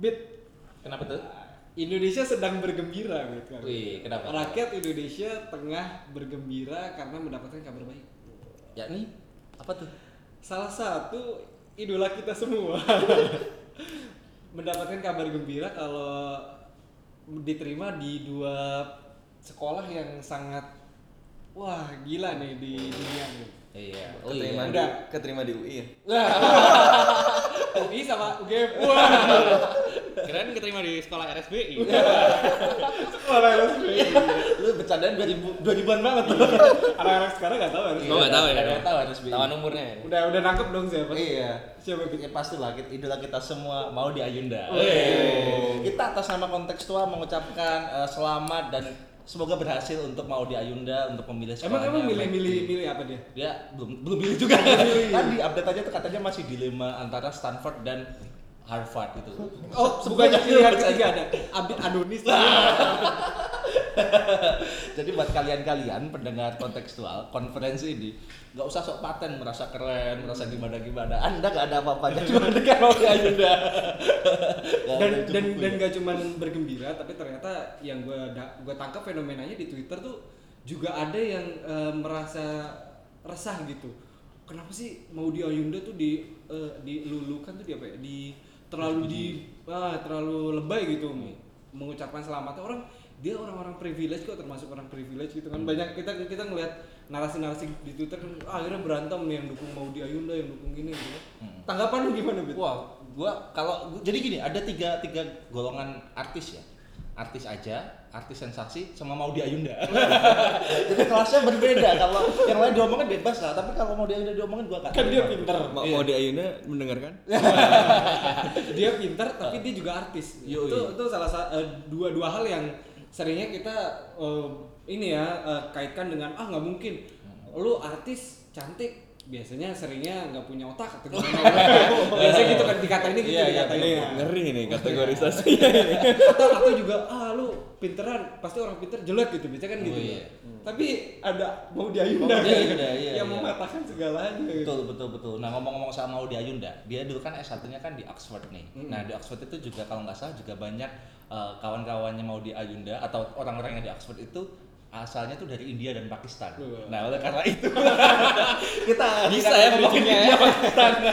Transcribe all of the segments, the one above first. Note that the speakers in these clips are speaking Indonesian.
Bit, Kenapa tuh? Indonesia sedang bergembira gitu kan. Wih, kenapa? Rakyat Indonesia tengah bergembira karena mendapatkan kabar baik. Yakni apa tuh? Salah satu idola kita semua mendapatkan kabar gembira kalau diterima di dua sekolah yang sangat wah gila nih di dunia nih. Iya. Oh keterima, iya. di, keterima di UI ya? UI sama UGM. Wah. Keren keterima di sekolah RSBI. Sekolah resmi. Lu bercandaan 2000 2000-an banget tuh. Anak-anak sekarang nggak tahu harus. Oh, nggak tahu ya? Nggak tahu harus bi- Tawan umurnya. ya? Udah udah nangkep dong siapa? Iya. Siapa gitu? Ya pastilah kita, idola kita semua mau di Ayunda. Wih. Kita atas nama kontekstual mengucapkan eh, selamat dan semoga berhasil untuk mau di Ayunda untuk memilih Emang sekolahnya. emang milih-milih milih apa dia? Dia belum belum pilih juga. milih. Tadi update aja tuh katanya masih dilema antara Stanford dan Harvard itu. Oh, bukannya pilihan ketiga ada. Abid Adonis. Jadi buat kalian-kalian pendengar kontekstual konferensi ini nggak usah sok paten merasa keren, merasa gimana gimana. Anda nggak ada apa-apanya cuma di Ayunda. Nggak dan dan dan ya. gak cuman bergembira tapi ternyata yang gue gue tangkap fenomenanya di Twitter tuh juga ada yang eh, merasa resah gitu kenapa sih mau di Ayunda tuh di eh, dilulukan tuh di apa ya di terlalu di ah, terlalu lebay gitu mengucapkan selamatnya orang dia orang-orang privilege kok termasuk orang privilege gitu kan banyak kita kita ngelihat narasi-narasi di Twitter kan ah, akhirnya berantem nih yang dukung mau di Ayunda yang dukung gini gitu. Hmm. Tanggapan lu gimana, Bit? Wah, gua kalau jadi gini, ada tiga tiga golongan artis ya. Artis aja, artis sensasi, sama mau di Ayunda. jadi kelasnya berbeda. Kalau yang lain diomongin bebas lah, tapi kalau mau di Ayunda diomongin gua nggak Kan dia pinter. Mau, Iya. mau di Ayunda mendengarkan? dia pintar tapi dia juga artis Yoi. itu itu salah satu dua dua hal yang seringnya kita eh, ini ya eh, kaitkan dengan ah nggak mungkin lu artis cantik biasanya seringnya nggak punya otak atau gimana biasanya gitu kan dikatain gitu Iya, iya, ya. ngeri nih kategorisasinya ini. atau atau juga ah lu pinteran pasti orang pinter jelek gitu biasanya kan gitu Oh, iya. tapi ada mau di Ayunda Mau Ayunda, iya, yang iya. mematahkan segalanya gitu. Betul betul betul. Nah ngomong-ngomong soal mau di Ayunda, dia dulu kan S1-nya kan di Oxford nih. Mm. Nah di Oxford itu juga kalau nggak salah juga banyak eh, kawan-kawannya mau di Ayunda atau orang-orang yang di Oxford itu asalnya tuh dari India dan Pakistan. Wah. Nah oleh karena itu kita Bisa ya ngomongin ya. India Pakistan.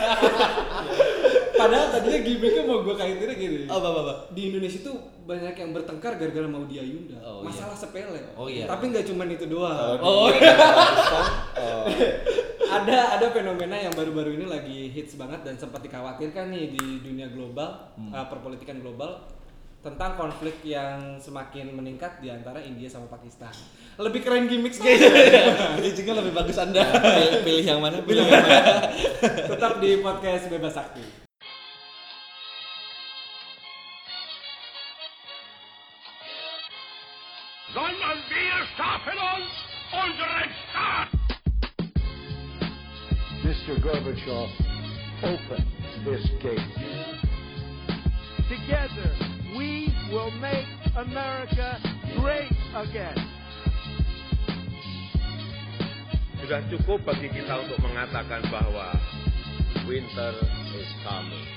padahal tadinya gimmicknya mau gue kaitinnya gini Oh bapak bapak. di Indonesia tuh banyak yang bertengkar gara-gara mau di Ayunda. Oh, iya. Masalah sepele. Oh, iya. Tapi nggak cuma itu doang. Oh, iya. oh. ada ada fenomena yang baru-baru ini lagi hits banget dan sempat dikhawatirkan nih di dunia global, Hmm. uh, perpolitikan global tentang konflik yang semakin meningkat di antara India sama Pakistan. Lebih keren gimmick kayaknya. Bridging-nya lebih bagus Anda. pilih, pilih yang mana? Pilih yang mana? Tetap di podcast Bebas Aktif. Sondern wir stapeln uns unseren Staat! Mr. Gorbachev, open this gate. Together, we will make America great again. Sudah cukup bagi kita untuk mengatakan bahwa winter is coming.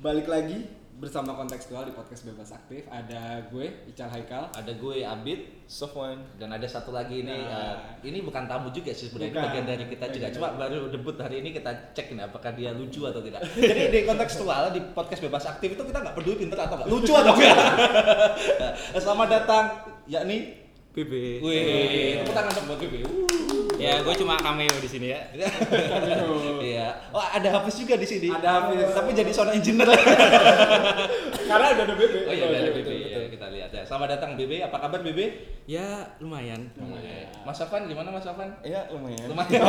Balik lagi bersama kontekstual di podcast Bebas Aktif. Ada gue Ical Haikal. Ada gue Abid Sofwan. dan ada satu lagi ini Nah. eh, ini bukan tamu juga sih sebenarnya bagian dari kita juga cuma baru debut hari ini kita cek nih apakah dia lucu atau tidak jadi di kontekstual di podcast bebas aktif itu kita nggak peduli pinter atau nggak lucu atau enggak selamat datang yakni PB. wih tepuk tangan buat BB Ya, gue cuma cameo di sini ya. iya. Oh ada Hafiz juga di sini. Ada Hafiz. tapi jadi sound engineer. Karena udah ada BB. oh iya ada BB betul, ya, kita lihat ya. Selamat datang BB apa kabar BB Ya, lumayan. Mas Afan gimana Mas Afan? Ya lumayan. lumayan.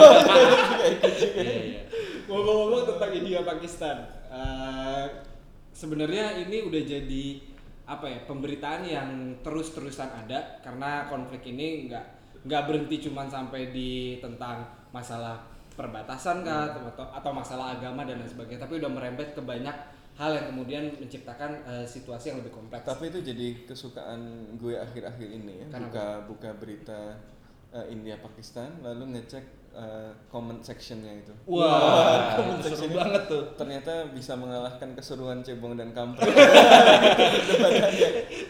Iya iya Ngomong-ngomong tentang India Pakistan, eh, sebenarnya ini udah jadi apa ya pemberitaan yang terus-terusan ada karena konflik ini nggak nggak berhenti cuman sampai di tentang masalah perbatasan kah atau atau masalah agama dan lain sebagainya tapi udah merembet ke banyak hal yang kemudian menciptakan eh, situasi yang lebih kompleks. Tapi itu jadi kesukaan gue akhir-akhir ini ya. Kenapa? Buka buka berita eh, India Pakistan lalu ngecek eh, comment sectionnya itu. Wah, comment itu seru sectionnya banget tuh. Ternyata bisa mengalahkan keseruan cebong dan kampret.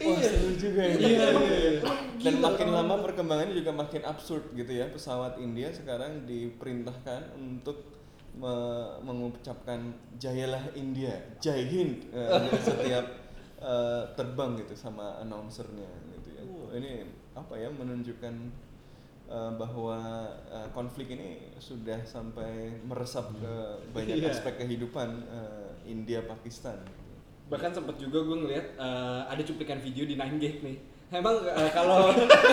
Wah seru juga ya. Iya, iya. Dan makin lama perkembangannya juga makin absurd gitu ya. Pesawat India sekarang diperintahkan untuk me- mengucapkan jayalah India, Jai Hind di setiap eh, terbang gitu sama announcernya gitu ya. Ini apa ya menunjukkan eh, bahwa eh, konflik ini sudah sampai meresap ke banyak Iya. aspek kehidupan eh, India Pakistan. bahkan sempat juga gue ngeliat eh, ada cuplikan video di 9gag nih emang eh, kalau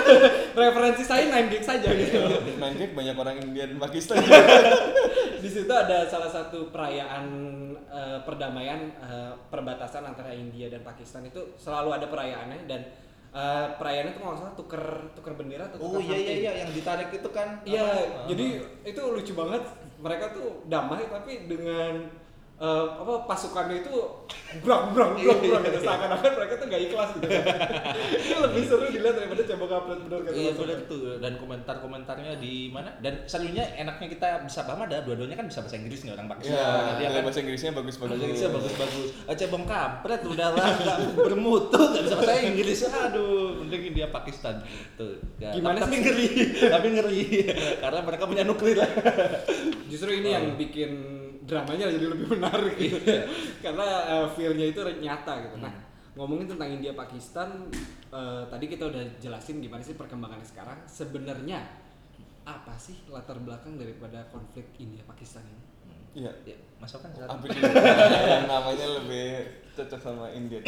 referensi saya 9gag saja gitu Main gag banyak orang India dan Pakistan. di situ ada salah satu perayaan eh, perdamaian eh, perbatasan antara India dan Pakistan itu selalu ada perayaannya dan eh, perayaannya itu kalau nggak salah tuker tuker bendera atau Oh iya iya iya yang ditarik itu kan. Iya, apa? jadi itu lucu banget. Mereka tuh damai tapi dengan eh, apa pasukannya itu brang brang brang brang gitu seakan-akan mereka tuh gak ikhlas gitu. itu lebih seru dilihat daripada coba kampret bener kata Iya Mas benar tuh dan komentar-komentarnya di mana dan serunya enaknya kita bisa paham ada dua-duanya kan bisa bahasa Inggris nih orang Pakistan. Ya, dia kan bahasa Inggrisnya bagus-bagus. bahasa Inggrisnya bagus-bagus. Ah, Cebong kampret udahlah nggak bermutu nggak bisa bahasa Inggris. Aduh, mending India Pakistan. Tuh. Ya, Gimana tapi, sih? tapi ngeri, tapi ngeri karena mereka punya nuklir lah. Justru ini yang bikin dramanya jadi lebih menarik gitu. Karena eh, feel-nya itu nyata gitu. Nah, ngomongin tentang India Pakistan eh, tadi kita udah jelasin gimana sih perkembangannya sekarang. Sebenarnya apa sih latar belakang daripada konflik India Pakistan ini? Iya. Ya, Mas Okan silakan. Apa dulu? yang namanya lebih cocok sama India.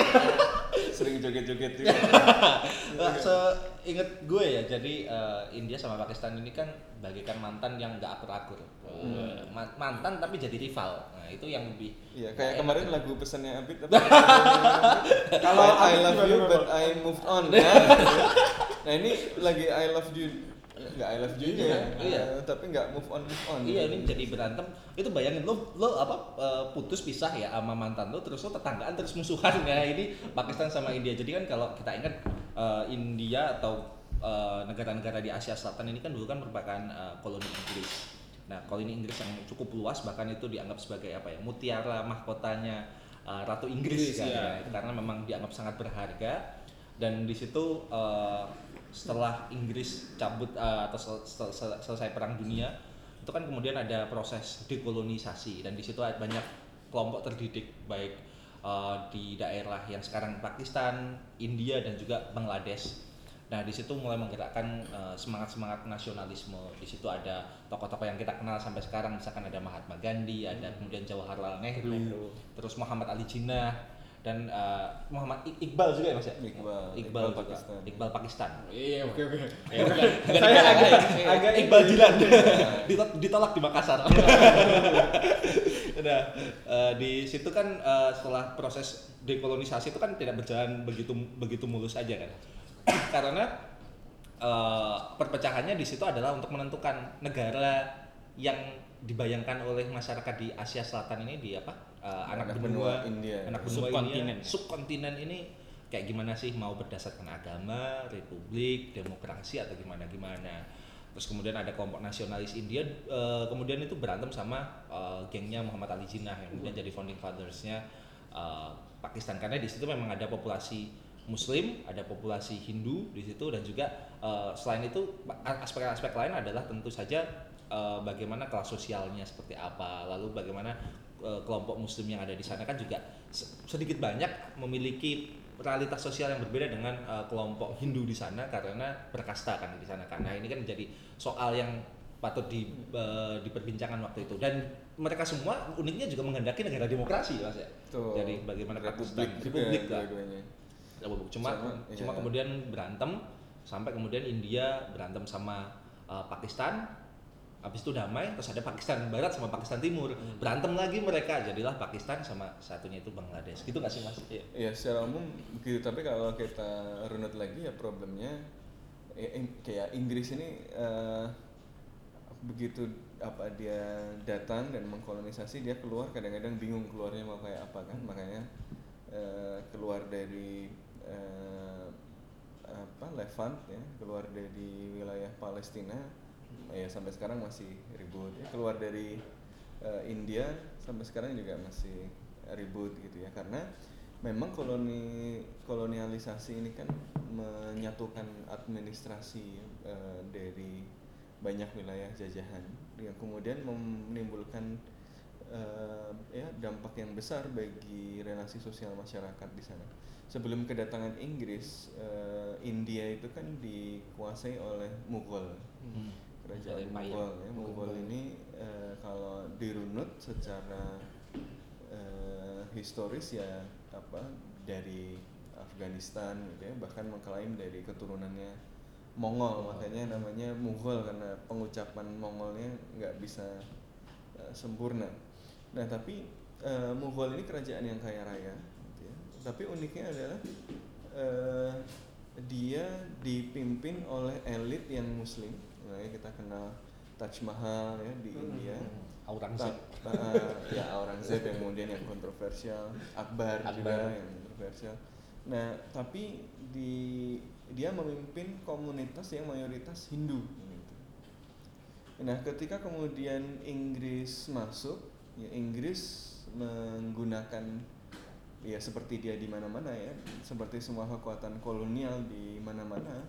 Sering joget-joget juga. Nah, seinget gue ya, jadi eh, India sama Pakistan ini kan bagikan mantan yang nggak akur-akur. Eh, ma- Mantan tapi jadi rival. Nah itu yang lebih. Iya, kayak enak. kemarin lagu pesannya Abid apa? Kalau I, love you but I moved on. kan? nah ini lagi I love you nggak I love you Iya, ya, iya. Eh, tapi nggak move on move on. Iya ini jadi berantem. Itu bayangin lo lo apa eh, putus pisah ya sama mantan lo terus lo tetanggaan terus musuhan ya ini Pakistan sama India. Jadi kan kalau kita ingat eh, India atau negara-negara di Asia Selatan ini kan dulu kan merupakan eh, koloni Inggris. Nah koloni Inggris yang cukup luas bahkan itu dianggap sebagai apa ya mutiara mahkotanya eh, Ratu Inggris, Inggris, kan, ya. ya. Karena memang dianggap sangat berharga dan di situ eh, setelah Inggris cabut eh, atau sel- sel- sel- selesai perang dunia itu kan kemudian ada proses dekolonisasi dan di situ ada banyak kelompok terdidik baik eh, di daerah yang sekarang Pakistan, India dan juga Bangladesh. Nah di situ mulai menggerakkan eh, semangat-semangat nasionalisme. Di situ ada tokoh-tokoh yang kita kenal sampai sekarang, misalkan ada Mahatma Gandhi, ada kemudian Jawaharlal Nehru, terus Muhammad Ali Jinnah dan eh, Muhammad I- Iqbal juga ya mas ya? Iqbal, Iqbal, Iqbal juga. Pakistan. Iqbal Pakistan. Iya, oke oke. Ya, bukan, bukan Saya Iqbal, agak eh, agak Iqbal Jilan Ditol- ditolak di Makassar. nah, eh, di situ kan eh, setelah proses dekolonisasi itu kan tidak berjalan begitu begitu mulus aja kan. Karena eh, perpecahannya di situ adalah untuk menentukan negara yang dibayangkan oleh masyarakat di Asia Selatan ini di apa? Eh, anak, Anak benua, benua India. anak benua Subkontinen. India, subkontinen ini kayak gimana sih mau berdasarkan agama, republik, demokrasi atau gimana gimana. Terus kemudian ada kelompok nasionalis India, eh, kemudian itu berantem sama eh, gengnya Muhammad Ali Jinnah yang kemudian jadi founding fathersnya eh, Pakistan karena di situ memang ada populasi Muslim, ada populasi Hindu di situ dan juga eh, selain itu aspek-aspek lain adalah tentu saja eh, bagaimana kelas sosialnya seperti apa, lalu bagaimana kelompok Muslim yang ada di sana kan juga se- sedikit banyak memiliki realitas sosial yang berbeda dengan eh, kelompok Hindu di sana karena berkasta kan di sana karena ini kan jadi soal yang patut di, eh, diperbincangkan waktu itu dan mereka semua uniknya juga menghendaki negara demokrasi mas ya Tuh. jadi bagaimana Republik Pakistan republik lah dua-duanya. Republik. cuma Sama, cuma iya. kemudian berantem sampai kemudian India berantem sama eh, Pakistan habis itu damai terus ada Pakistan Barat sama Pakistan Timur Hmm. berantem lagi mereka jadilah Pakistan sama satunya itu Bangladesh gitu nggak sih mas? Iya. Ya secara umum begitu tapi kalau kita runut lagi ya problemnya ya, ing- kayak Inggris ini eh, begitu apa dia datang dan mengkolonisasi dia keluar kadang-kadang bingung keluarnya mau kayak apa kan makanya eh, keluar dari eh, apa Levant ya keluar dari wilayah Palestina ya sampai sekarang masih ribut ya keluar dari eh, India sampai sekarang juga masih ribut gitu ya karena memang koloni kolonialisasi ini kan menyatukan administrasi eh, dari banyak wilayah jajahan yang kemudian menimbulkan eh, ya dampak yang besar bagi relasi sosial masyarakat di sana. Sebelum kedatangan Inggris, eh, India itu kan dikuasai oleh Mughal. Hmm. Kerajaan. Mughal ya. Mughal ini eh, kalau dirunut secara eh, historis ya apa dari Afghanistan gitu ya, bahkan mengklaim dari keturunannya Mongol makanya namanya Mughal karena pengucapan Mongolnya nggak bisa eh, sempurna. Nah tapi eh, Mughal ini kerajaan yang kaya raya, gitu ya. tapi uniknya adalah eh, dia dipimpin oleh elit yang Muslim. Nah, ya kita kenal Taj Mahal ya di India. Aurangzeb. Ta- eh, ya Aurangzeb yang kemudian yang kontroversial, Akbar, juga Akbar. yang kontroversial. Nah, tapi di dia memimpin komunitas yang mayoritas Hindu. gitu. Nah, ketika kemudian Inggris masuk, ya Inggris menggunakan ya seperti dia di mana-mana ya, seperti semua kekuatan kolonial di mana-mana,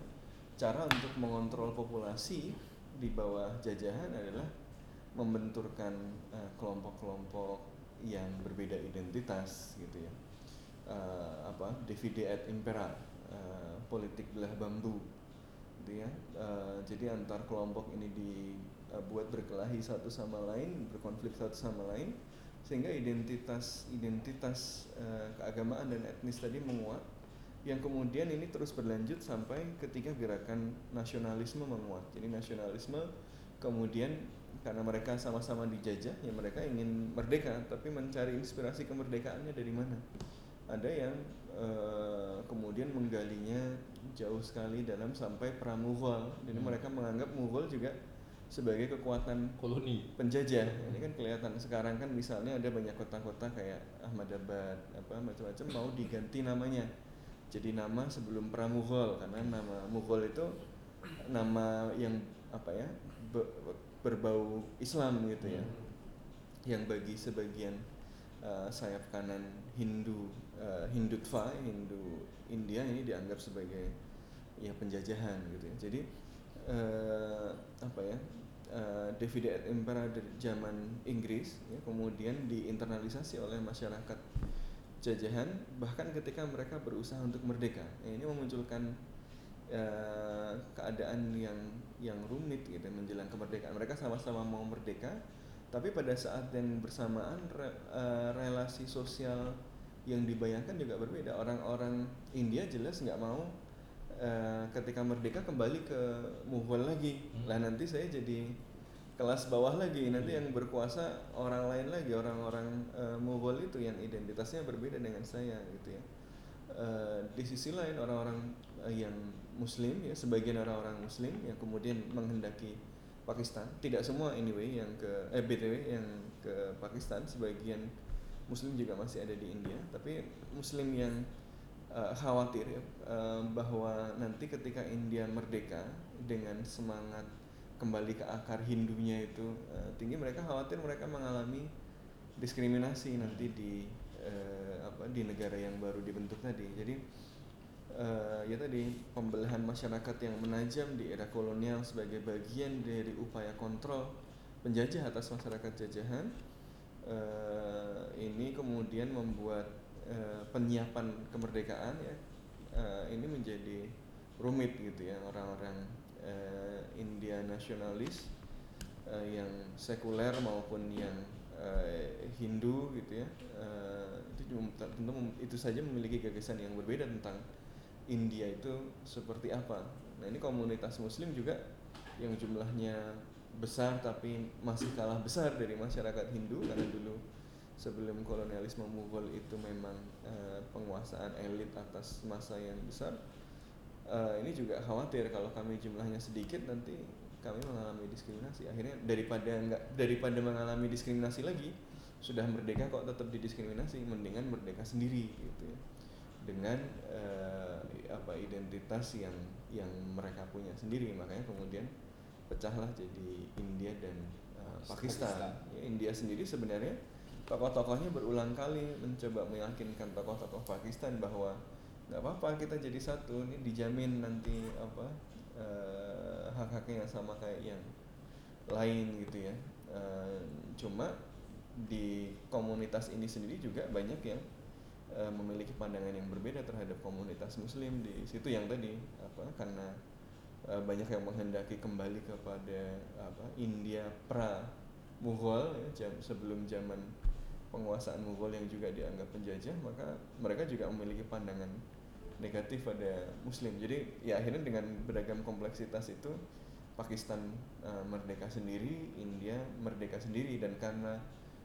cara untuk mengontrol populasi di bawah jajahan adalah membenturkan eh, kelompok-kelompok yang berbeda identitas gitu ya. Eh, apa divide et impera, eh, politik belah bambu gitu ya. Eh, jadi antar kelompok ini dibuat berkelahi satu sama lain, berkonflik satu sama lain sehingga identitas identitas eh, keagamaan dan etnis tadi menguat yang kemudian ini terus berlanjut sampai ketika gerakan nasionalisme menguat. Jadi nasionalisme kemudian karena mereka sama-sama dijajah ya mereka ingin merdeka tapi mencari inspirasi kemerdekaannya dari mana? Ada yang eh, kemudian menggalinya jauh sekali dalam sampai pramughal. Jadi Hmm. mereka menganggap Mughal juga sebagai kekuatan Koloni. penjajah. Ini kan kelihatan. Sekarang kan misalnya ada banyak kota-kota kayak Ahmadabad apa macam-macam mau diganti namanya. Jadi nama sebelum Pramughal karena nama Mughal itu nama yang apa ya be- berbau Islam gitu ya. Yang bagi sebagian uh, sayap kanan Hindu uh, Hindutva Hindu India ini dianggap sebagai ya penjajahan gitu ya. Jadi eh, apa ya eh, divide et impera zaman Inggris ya, kemudian diinternalisasi oleh masyarakat jajahan bahkan ketika mereka berusaha untuk merdeka. Ya, ini memunculkan eh, keadaan yang yang rumit gitu menjelang kemerdekaan. Mereka sama-sama mau merdeka tapi pada saat yang bersamaan re- eh, relasi sosial yang dibayangkan juga berbeda. Orang-orang India jelas nggak mau eh, ketika merdeka kembali ke Mughal lagi. Hmm. lah nanti saya jadi kelas bawah lagi. Nanti yang berkuasa orang lain lagi orang-orang eh, Mughal itu yang identitasnya berbeda dengan saya gitu ya. Eh, di sisi lain orang-orang eh, yang Muslim ya sebagian orang-orang Muslim yang kemudian menghendaki Pakistan. Tidak semua anyway yang ke eh btw yang ke Pakistan sebagian Muslim juga masih ada di India. Tapi Muslim yang eh, khawatir ya eh, bahwa nanti ketika India merdeka dengan semangat kembali ke akar Hindunya itu eh, tinggi mereka khawatir mereka mengalami diskriminasi nanti di eh, apa di negara yang baru dibentuk tadi. Jadi eh, ya tadi pembelahan masyarakat yang menajam di era kolonial sebagai bagian dari upaya kontrol penjajah atas masyarakat jajahan eh, ini kemudian membuat eh, penyiapan kemerdekaan ya eh, ini menjadi rumit gitu ya orang-orang eh, India nasionalis eh, yang sekuler maupun yang eh, Hindu gitu ya eh, itu tentu itu saja memiliki gagasan yang berbeda tentang India itu seperti apa. Nah ini komunitas Muslim juga yang jumlahnya besar tapi masih kalah besar dari masyarakat Hindu karena dulu sebelum kolonialisme Mughal itu memang eh, penguasaan elit atas masa yang besar. Eh, ini juga khawatir kalau kami jumlahnya sedikit nanti kami mengalami diskriminasi. Akhirnya daripada enggak daripada mengalami diskriminasi lagi sudah merdeka kok tetap didiskriminasi, mendingan merdeka sendiri gitu ya dengan eh, apa identitas yang yang mereka punya sendiri makanya kemudian pecahlah jadi India dan uh, Pakistan. Ya, India sendiri sebenarnya tokoh-tokohnya berulang kali mencoba meyakinkan tokoh-tokoh Pakistan bahwa nggak apa-apa kita jadi satu. Ini dijamin nanti apa eh, hak-haknya sama kayak yang lain gitu ya. Eh, cuma di komunitas ini sendiri juga banyak yang eh, memiliki pandangan yang berbeda terhadap komunitas muslim di situ yang tadi apa karena eh, banyak yang menghendaki kembali kepada apa India pra Mughal ya, jam, sebelum zaman penguasaan Mughal yang juga dianggap penjajah maka mereka juga memiliki pandangan negatif pada Muslim. Jadi ya akhirnya dengan beragam kompleksitas itu Pakistan eh, merdeka sendiri India merdeka sendiri. Dan karena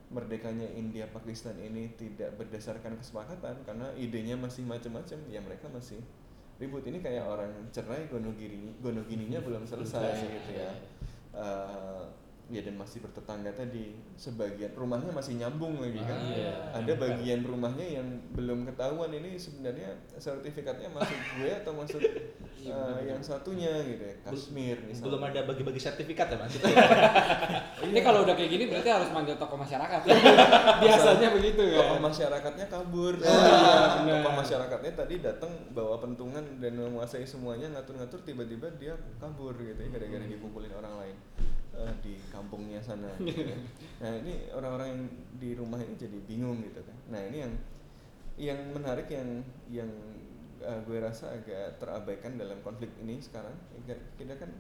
merdekanya India Pakistan ini tidak berdasarkan kesepakatan karena idenya masih macam-macam ya mereka masih ribut. Ini kayak orang cerai gonogiri gonogininya belum selesai. gitu ya. Eh, ya dan masih bertetangga tadi. Sebagian rumahnya masih nyambung lagi kan? Ada bagian rumahnya yang belum ketahuan ini sebenarnya sertifikatnya masuk gue atau masuk eh, yang satunya gitu ya Kashmir misalnya Belum ada bagi-bagi sertifikat ya mas? Ini kalau udah kayak gini berarti harus manggil tokoh masyarakat. Biasanya begitu ya. tokoh masyarakatnya kabur. Oh, iya, tokoh masyarakatnya tadi datang bawa pentungan dan menguasai semuanya ngatur-ngatur tiba-tiba dia kabur gitu ya gara-gara Hmm. dipukulin orang lain eh, di kampungnya sana gitu ya. nah ini orang-orang yang di rumah ini jadi bingung gitu kan. Nah ini yang yang menarik yang yang eh, gue rasa agak terabaikan dalam konflik ini sekarang. Kita kan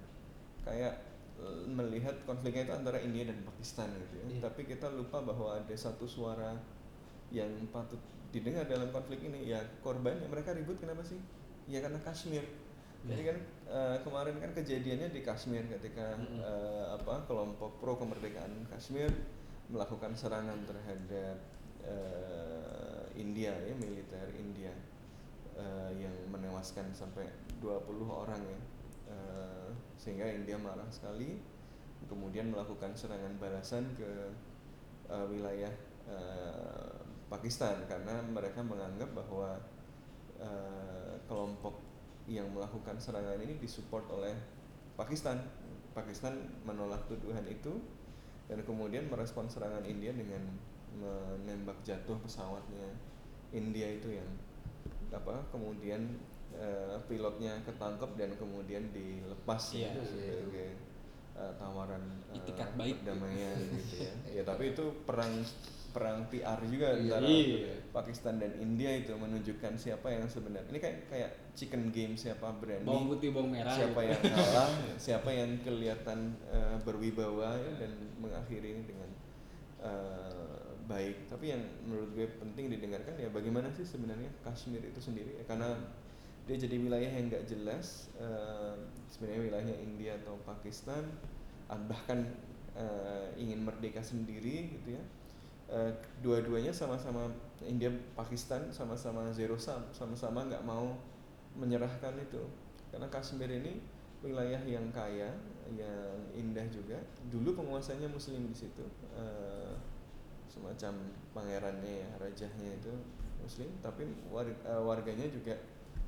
kayak eh, melihat konfliknya itu antara India dan Pakistan gitu ya. Iya. tapi kita lupa bahwa ada satu suara yang patut didengar dalam konflik ini. Ya korbannya mereka ribut kenapa sih? Ya karena Kashmir. Jadi kan eh, kemarin kan kejadiannya di Kashmir ketika Mm-mm. eh, apa kelompok pro kemerdekaan Kashmir melakukan serangan terhadap eh, India ya militer India eh, yang menewaskan sampai 20 orang ya Eh, sehingga India marah sekali kemudian melakukan serangan balasan ke eh, wilayah eh, Pakistan karena mereka menganggap bahwa eh, kelompok yang melakukan serangan ini disupport oleh Pakistan. Pakistan menolak tuduhan itu dan kemudian merespon serangan India dengan menembak jatuh pesawatnya India itu yang apa kemudian eh, pilotnya ketangkep dan kemudian dilepas Iya. gitu sebagai eh, tawaran eh, Itikat baik. perdamaian gitu ya. ya tapi itu perang perang PR juga Iya. antara Iya. Pakistan dan India itu menunjukkan siapa yang sebenarnya ini kayak kayak chicken game siapa berani Bawang putih, bawang merah. siapa gitu. yang kalah siapa yang kelihatan eh, berwibawa ya, dan mengakhiri ini dengan eh, baik tapi yang menurut gue penting didengarkan ya bagaimana sih sebenarnya Kashmir itu sendiri ya, karena dia jadi wilayah yang nggak jelas eh, sebenarnya wilayahnya India atau Pakistan ah, bahkan eh, ingin merdeka sendiri gitu ya Eh, dua-duanya sama-sama India Pakistan sama-sama zero sum sama-sama nggak mau menyerahkan itu. Karena Kashmir ini wilayah yang kaya yang indah juga. Dulu penguasanya Muslim di situ eh, semacam pangerannya ya rajahnya itu Muslim. Tapi war- eh, warganya juga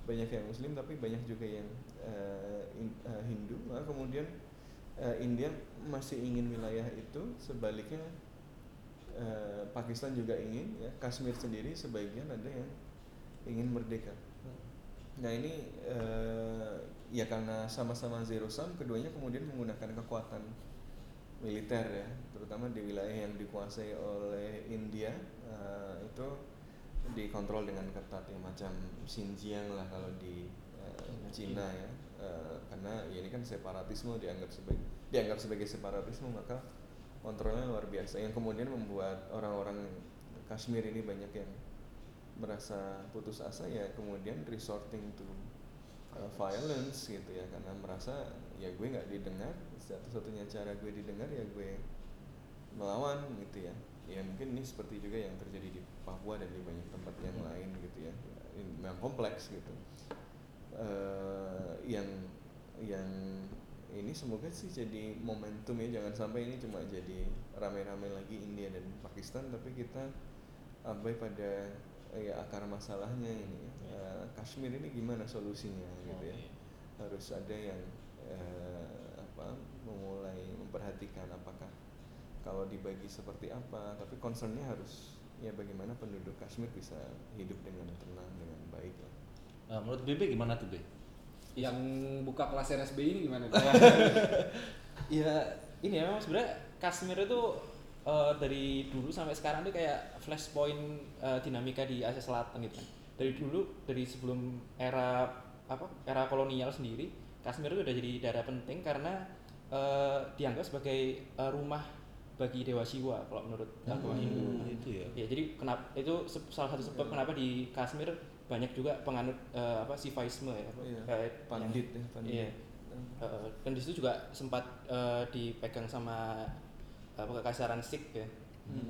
banyak yang Muslim tapi banyak juga yang eh, in- eh, Hindu. Maka kemudian India masih ingin wilayah itu. Sebaliknya eh, Pakistan juga ingin ya Kashmir sendiri sebagian ada yang ingin merdeka. Nah ini eh, ya karena sama-sama zero sum keduanya kemudian menggunakan kekuatan militer ya. Terutama di wilayah yang dikuasai oleh India eh, itu dikontrol dengan ketat ya macam Xinjiang lah kalau di eh, Cina ya. Eh, karena ya ini kan separatisme dianggap sebagai dianggap sebagai separatisme maka kontrolnya luar biasa. Yang kemudian membuat orang-orang Kashmir ini banyak yang merasa putus asa ya kemudian resorting to uh, violence gitu ya. Karena merasa ya gue nggak didengar satu-satunya cara gue didengar ya gue melawan gitu ya. Ya mungkin ini seperti juga yang terjadi di Papua dan di banyak tempat yang lain gitu ya. Memang kompleks gitu. Eh, yang yang ini semoga sih jadi momentum ya jangan sampai ini cuma jadi rame-rame lagi India dan Pakistan tapi kita abai pada ya akar masalahnya ini ya. Eh, Kashmir ini gimana solusinya gitu ya harus ada yang eh, apa memulai memperhatikan apakah kalau dibagi seperti apa tapi concernnya harus ya bagaimana penduduk Kashmir bisa hidup dengan tenang dengan baik lah Eh, menurut BB gimana tuh B? Yang buka kelas RSB ini gimana? ya ini ya memang sebenarnya Kashmir itu eh, dari dulu sampai sekarang tuh kayak flashpoint eh, dinamika di Asia Selatan gitu kan. Dari dulu dari sebelum era apa era kolonial sendiri Kashmir itu udah jadi daerah penting karena eh, dianggap sebagai eh, rumah bagi dewa Siwa kalau menurut agama Hindu. itu ya. Ya, jadi kenapa itu salah satu sebab kenapa di Kashmir banyak juga penganut eh, apa Sivaisme ya. apa, Iya, kayak pandit ya pandit Iya. Uh, dan di situ juga sempat uh, dipegang sama apa kekaisaran Sikh ya.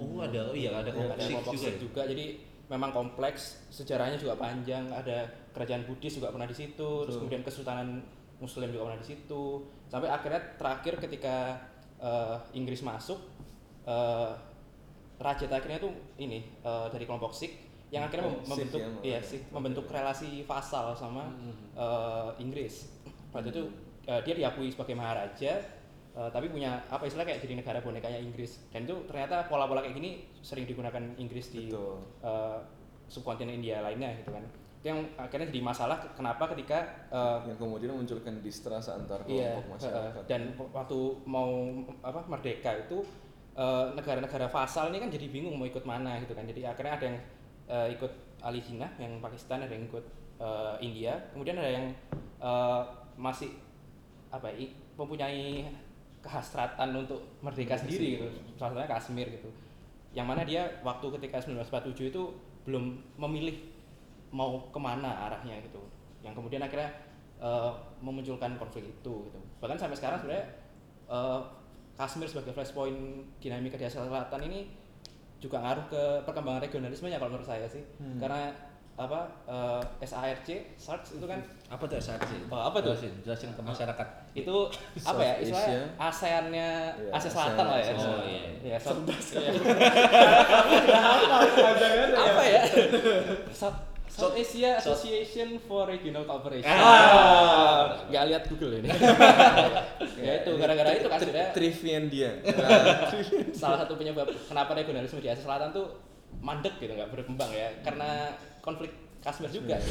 Oh ada, oh iya ada kelompok Sikh kelompok juga. Ya? juga. Jadi memang kompleks, sejarahnya juga panjang. Ada kerajaan Buddhis juga pernah di situ, terus kemudian kesultanan Muslim juga pernah di situ. Sampai akhirnya terakhir ketika uh, Inggris masuk, uh, raja terakhirnya tuh ini uh, dari kelompok Sikh yang akhirnya mem- membentuk ya, iya Sikh. Sikh, membentuk relasi vasal sama uh, Inggris. Pada itu uh, dia diakui sebagai maharaja, uh, tapi punya apa istilah kayak jadi negara bonekanya Inggris. Dan itu ternyata pola-pola kayak gini sering digunakan Inggris di Betul. uh, subkontinen India lainnya gitu kan. Itu yang akhirnya jadi masalah kenapa ketika uh, yang kemudian memunculkan distrust antar Iya, kelompok masyarakat uh, dan waktu mau apa merdeka itu uh, negara-negara fasal ini kan jadi bingung mau ikut mana gitu kan. Jadi akhirnya ada yang uh, ikut Ali Jinnah yang Pakistan, ada yang ikut uh, India, kemudian ada yang uh, masih apa ya, mempunyai kehasratan untuk merdeka sendiri gitu. Salah satunya Kashmir gitu. Yang mana dia waktu ketika 1947 itu belum memilih mau ke mana arahnya gitu. Yang kemudian akhirnya eh, memunculkan konflik itu gitu. Bahkan sampai sekarang sebenarnya eh, Kashmir sebagai flashpoint dinamika di Asia Selatan ini juga ngaruh ke perkembangan regionalismenya kalau menurut saya sih. Karena apa eh, SARC, SARC itu kan Apa tuh SRC? Oh, apa tuh? Jelasin, jelasin ke masyarakat. itu apa ya istilahnya. ASEAN-nya Iya, Asia Selatan lah ya. Oh, iya. Ya, South- apa ya? South, South Asia Association for Regional Cooperation. Ah. Nggak lihat Google ini. ya itu gara-gara itu kan sebenarnya Trivian dia salah satu penyebab kenapa regionalisme di Asia Selatan tuh mandek gitu nggak berkembang ya karena konflik Kashmir juga.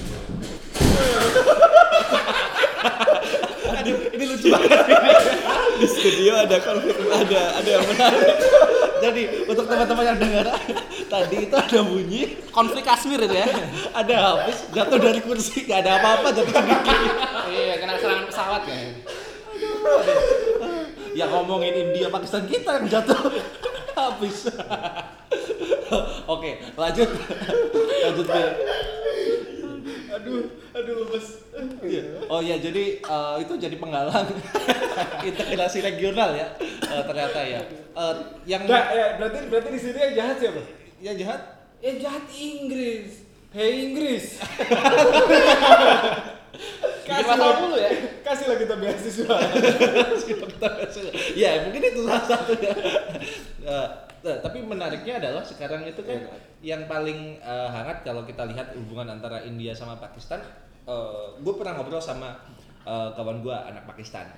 Aduh, ini lucu banget. Di studio ada konflik, ada ada yang menarik. Jadi untuk teman-teman yang dengar tadi itu ada bunyi, Konflik Kashmir itu ya. ada habis jatuh dari kursi, nggak ada apa-apa jatuh sedikit. iya, kena serangan pesawat ya. Ya ngomongin India Pakistan kita yang jatuh habis. Oke, lanjut. Lanjut Be. aduh, aduh lemes. Iya. Oh iya, jadi eh, itu jadi penghalang integrasi regional ya eh, ternyata ya. Eh, yang Nggak, ya, berarti berarti di sini yang jahat siapa? Yang jahat Yang jahat Inggris. Hei Inggris. Bikin masalah mulu ya. Kasihlah kita beasiswa. ya mungkin itu salah satunya. Eh, eh, tapi menariknya adalah sekarang itu kan yang paling eh, hangat kalau kita lihat hubungan antara India sama Pakistan. gue pernah ngobrol sama eh, kawan gue anak Pakistan.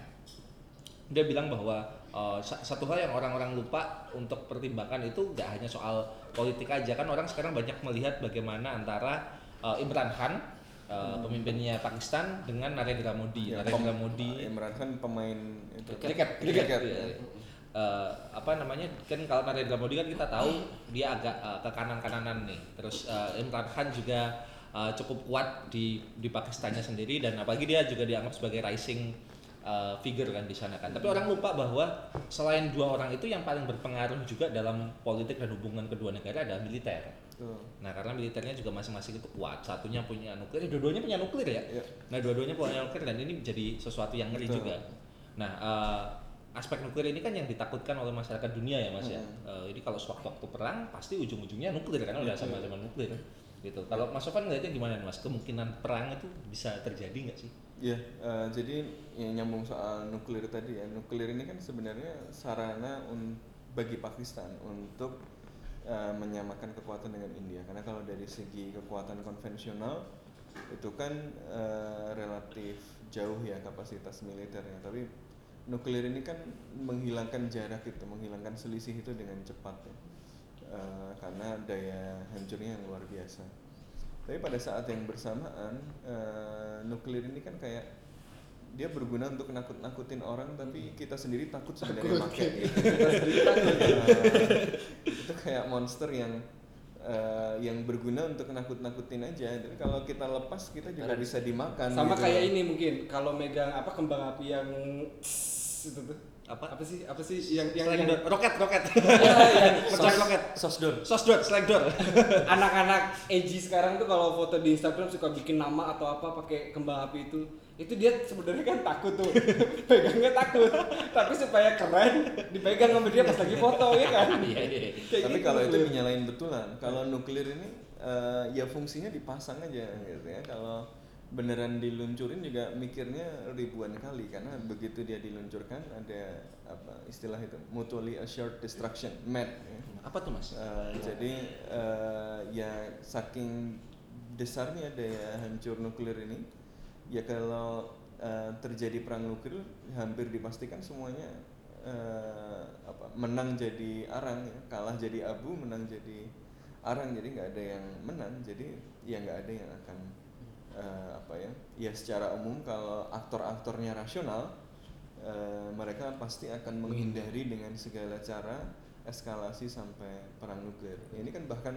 Dia bilang bahwa eh, sa- satu hal yang orang-orang lupa untuk pertimbangkan itu gak hanya soal politik aja. Kan orang sekarang banyak melihat bagaimana antara eh, Imran Khan eh, pemimpinnya Pakistan dengan Narendra Modi. Ya, Narendra Modi Imran Khan pemain itu. Kriket Kriket, kriket, iya. Eh, apa namanya kan kalau Narendra Modi kan kita tahu dia agak eh, ke kanan kananan nih. Terus eh, Imran Khan juga eh, cukup kuat di di Pakistannya sendiri dan apalagi dia juga dianggap sebagai rising eh, figure kan di sana kan tapi orang lupa bahwa selain dua orang itu yang paling berpengaruh juga dalam politik dan hubungan kedua negara adalah militer. Nah karena militernya juga masing-masing itu kuat. Satunya punya nuklir, dua-duanya punya nuklir ya. Iya. Nah dua-duanya punya nuklir dan ini menjadi sesuatu yang ngeri Betul. juga. Nah eh, aspek nuklir ini kan yang ditakutkan oleh masyarakat dunia ya mas ya. Hmm. Eh, jadi kalau sewaktu-waktu perang pasti ujung-ujungnya nuklir kan udah sama-sama nuklir. Gitu. Kalau Mas Sofan ngeliatnya gimana nih, mas? Kemungkinan perang itu bisa terjadi nggak sih? Iya, eh, jadi yang nyambung soal nuklir tadi ya. Nuklir ini kan sebenarnya sarana bagi Pakistan untuk eh, menyamakan kekuatan dengan India. Karena kalau dari segi kekuatan konvensional itu kan eh, relatif jauh ya kapasitas militernya. Tapi nuklir ini kan menghilangkan jarak itu, menghilangkan selisih itu dengan cepat ya. Eh, karena daya hancurnya yang luar biasa. Tapi pada saat yang bersamaan eh, nuklir ini kan kayak dia berguna untuk nakut-nakutin orang tapi kita sendiri takut sebenarnya pakai gitu. Eh, itu kayak monster yang eh, yang berguna untuk nakut-nakutin aja. Jadi kalau kita lepas kita juga bisa dimakan. Sama gitu. kayak ini mungkin kalau megang apa kembang api yang itu tuh Apa? apa sih? Apa sih yang yang, Slang yang door. roket roket. Iya, yang pecah roket. Sosdor. sosdor slang door anak-anak edgy sekarang tuh kalau foto di Instagram suka bikin nama atau apa pakai kembang api itu. Itu dia sebenarnya kan takut tuh. Pegangnya takut. Tapi supaya keren dipegang sama dia pas lagi foto ya kan? Iya iya Kayak Tapi gitu. kalau itu tuh. dinyalain betulan, kalau nuklir ini eh, ya fungsinya dipasang aja gitu ya. Kalau beneran diluncurin juga mikirnya ribuan kali karena begitu dia diluncurkan ada apa istilah itu mutually assured destruction MAD ya. apa tuh mas Eh, jadi eh, ya saking besarnya daya hancur nuklir ini ya kalau eh, terjadi perang nuklir hampir dipastikan semuanya eh, apa menang jadi arang ya. kalah jadi abu menang jadi arang jadi nggak ada yang menang jadi ya nggak ada yang akan eh, apa ya ya secara umum kalau aktor-aktornya rasional eh, mereka pasti akan menghindari dengan segala cara eskalasi sampai perang nuklir. Ini kan bahkan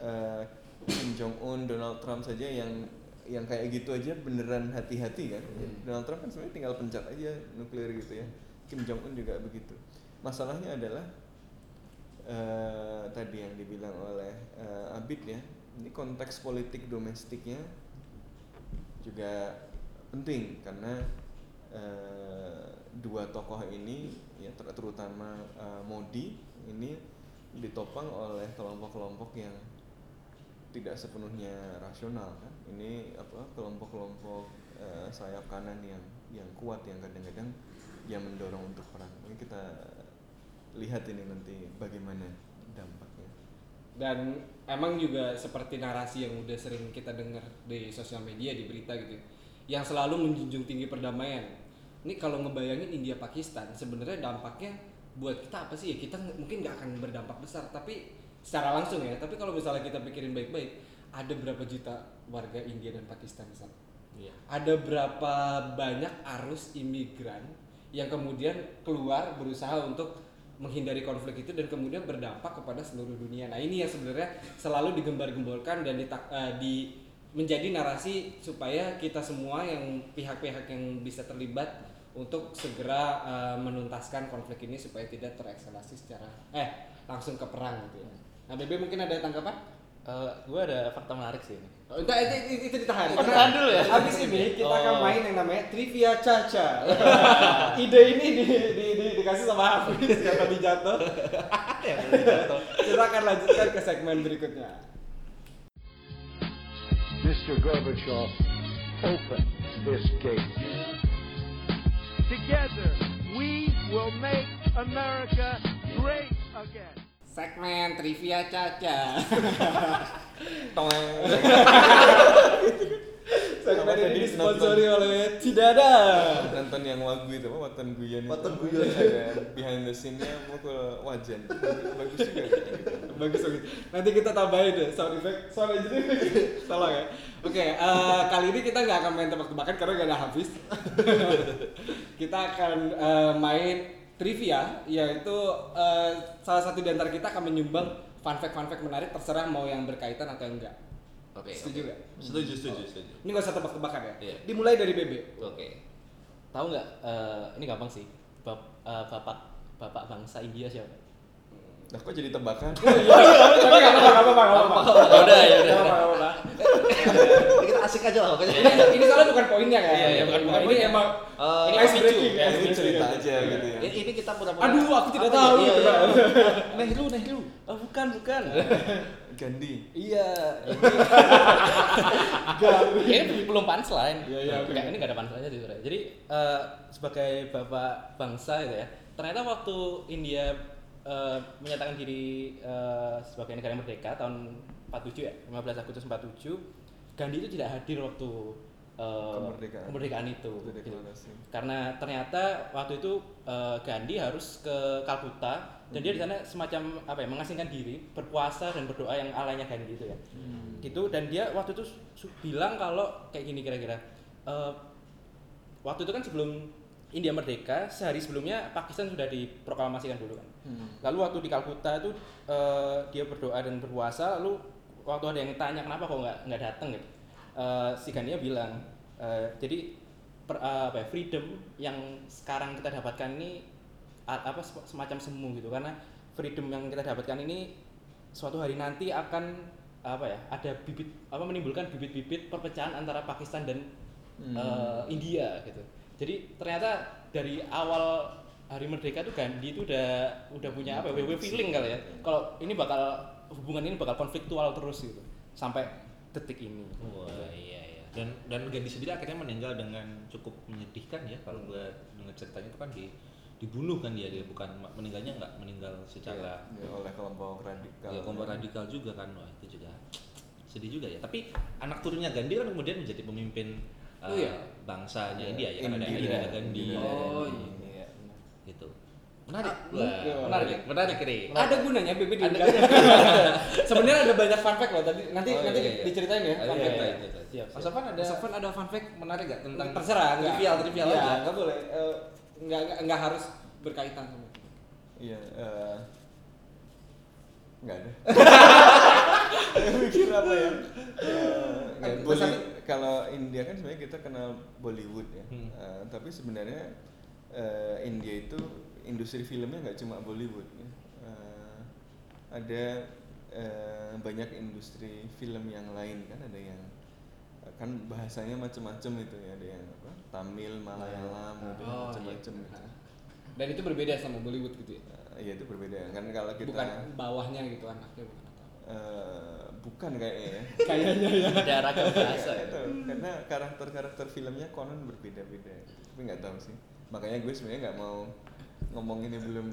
eh, Kim Jong Un, Donald Trump saja yang yang kayak gitu aja beneran hati-hati kan. Donald Trump kan sebenarnya tinggal pencet aja nuklir gitu ya. Kim Jong Un juga begitu. Masalahnya adalah eh, tadi yang dibilang oleh eh, Abid ya, ini konteks politik domestiknya juga penting karena eh, dua tokoh ini ya ter- terutama eh, Modi ini ditopang oleh kelompok-kelompok yang tidak sepenuhnya rasional kan? Ini apa kelompok-kelompok eh, sayap kanan yang yang kuat yang kadang-kadang yang mendorong untuk perang. Ini kita lihat ini nanti bagaimana dampaknya. Dan emang juga seperti narasi yang udah sering kita dengar di sosial media di berita gitu yang selalu menjunjung tinggi perdamaian. Ini kalau ngebayangin India Pakistan sebenarnya dampaknya buat kita apa sih ya? Kita mungkin nggak akan berdampak besar tapi secara langsung ya. Tapi kalau misalnya kita pikirin baik-baik ada berapa juta warga India dan Pakistan di sana iya. Ada berapa banyak arus imigran yang kemudian keluar berusaha untuk menghindari konflik itu dan kemudian berdampak kepada seluruh dunia. Nah ini yang sebenarnya selalu digembar-gemborkan dan ditak- eh, di menjadi narasi supaya kita semua yang pihak-pihak yang bisa terlibat untuk segera eh, menuntaskan konflik ini supaya tidak terekskalasi secara eh langsung ke perang gitu ya. Nah BB mungkin ada tanggapan? Gue ada fakta menarik sih ini. Oh, enggak, itu, itu, itu ditahan. Oh, ditahan dulu ya? Habis ini kita akan Oh. main yang namanya trivia caca. Ide ini di, di, di, dikasih sama Hafiz yang tadi jatuh. kita akan lanjutkan ke segmen berikutnya. Mr. Gorbachev, open this gate. Together, we will make America great again. Segmen trivia caca. segmen Apa ini disponsori oleh Cidada. nonton yang wagu itu apa waton guyon Waton guyon. ada behind the scene-nya mukul wajan bagus juga gitu. Bagus bagus. Nanti kita tambahin deh sound effect, sound engineering. Tolong ya. Oke, eh, kali ini kita nggak akan main tebak-tebakan karena nggak ada habis. kita akan eh, main trivia, yaitu eh, salah satu di antara kita akan menyumbang fun fact fun fact menarik terserah mau yang berkaitan atau enggak. oke Setuju oke. nggak? setuju setuju setuju Ini nggak usah tebak-tebakan ya. Iya. Dimulai dari BB. oke Tahu nggak? eh, ini gampang sih. Bap- eh, bapak bapak bangsa India siapa? Nah, kok jadi tebakan? Tapi nggak apa-apa, nggak apa-apa, nggak apa-apa. Ya udah, ya udah. Apa-apa, kita asik aja lah pokoknya Ini, ini soalnya bukan poinnya kan? Iya, iya, bukan Ini emang Eh, ini ice breaking. ice Ini cerita aja gitu ya. ini, ini kita pura-pura Aduh, aku tidak tahu. ya? Iya, iya. Nehru Nehru Oh, bukan, bukan. Gandhi. iya ini belum punchline. Iya, iya. Nggak, ini nggak ada punchline-nya sih sebenarnya. Jadi eh, sebagai bapak bangsa gitu ya, ternyata waktu India eh, menyatakan diri eh, sebagai negara merdeka tahun 47 ya, 15 Agustus 47, Gandhi itu tidak hadir waktu eh, Kemerdekaan. kemerdekaan itu. Itu gitu. Karena ternyata waktu itu eh, Gandhi harus ke Kalkuta dan dia di sana semacam apa ya mengasingkan diri, berpuasa dan berdoa yang alanya Gandhi itu ya. Gitu dan dia waktu itu bilang kalau kayak gini kira-kira. eh, waktu itu kan sebelum India merdeka, sehari sebelumnya Pakistan sudah diproklamasikan dulu kan. Lalu waktu di Kalkuta itu eh, dia berdoa dan berpuasa, lalu waktu ada yang tanya kenapa kok nggak nggak datang gitu, eh, si Gandhi bilang, eh, jadi per- eh, apa ya, freedom yang sekarang kita dapatkan ini apa sem- semacam semu gitu. Karena freedom yang kita dapatkan ini suatu hari nanti akan apa ya ada bibit apa menimbulkan bibit-bibit perpecahan antara Pakistan dan eh, India gitu. Jadi ternyata dari awal hari merdeka tuh Gandhi itu udah udah punya apa ya, wewe feeling kali ya. Kalau ini bakal hubungan ini bakal konfliktual terus gitu sampai detik ini. Wah iya iya. Dan dan Gandhi sendiri akhirnya meninggal dengan cukup menyedihkan ya kalau gua dengar ceritanya itu kan di dibunuh kan dia dia bukan meninggalnya nggak meninggal secara Ya, oleh kelompok radikal. ya kelompok radikal juga kan wah itu juga sedih juga ya tapi anak turunnya Gandhi kan kemudian menjadi pemimpin uh, Oh iya? bangsanya Ya, India ya kan ada Indira. Indira Gandhi Oh, Gandhi. Iya. Gitu menarik Ah, Wah, iya. menarik menarik Ri. Ada gunanya BB di Ada- Sebenarnya ada banyak fun fact loh tadi. Nanti Oh, nanti iya, iya. diceritain ya. Ada fun yang fact. lain gitu. Siap, Mas ada Mas ada fun fact menarik gak tentang terserah trivial trivial Iya, aja enggak boleh. Eh, enggak enggak enggak harus berkaitan sama itu. Iya. eh, Nggak ada. Mikir apa ya? Eh, nggak, Bolly- kalau India kan sebenarnya kita kenal Bollywood ya. Hmm. Eh, tapi sebenarnya eh, India itu industri filmnya nggak cuma Bollywood. Ya. Eh, ada eh, banyak industri film yang lain kan ada yang kan bahasanya macam-macam itu ya ada yang apa Tamil Malayalam gitu Oh, macam-macam iya. gitu. Dan itu berbeda sama Bollywood gitu ya. Iya itu berbeda kan kalau kita Bukan bawahnya gitu anaknya bukan. Eh, bukan kayaknya ya. Kayaknya ya. Ada ragam bahasa. Tahu, karena karakter-karakter filmnya konon berbeda-beda. Tapi nggak tahu sih. Makanya gue sebenarnya nggak mau ngomong ini belum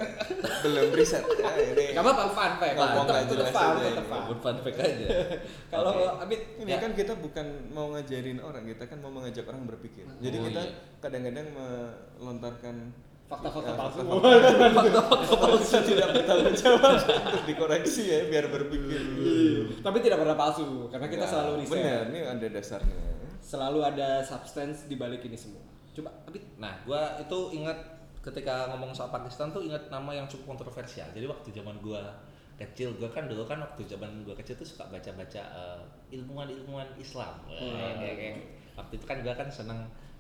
belum riset ya ini. Enggak apa-apa fun fact. Ngomong nggak jelas fun, aja fun. Fun fact aja Kalau Oke. Abid Ini ya, kan kita bukan mau ngajarin orang, kita kan mau mengajak orang berpikir. Jadi Oh, kita iya. kadang-kadang melontarkan fakta-fakta ya, palsu. fakta-fakta palsu tidak bertanggung jawab untuk dikoreksi ya biar berpikir. Tapi tidak pernah palsu karena kita Nggak, selalu riset. Benar, ini ada dasarnya. Selalu ada substance di balik ini semua. Coba Abid Nah, gua itu ingat ketika ngomong soal Pakistan tuh ingat nama yang cukup kontroversial. Jadi waktu zaman gua kecil, gua kan dulu kan waktu zaman gua kecil tuh suka baca-baca eh, ilmuwan-ilmuwan Islam. Wah, kayak- kayak- waktu itu kan gua kan seneng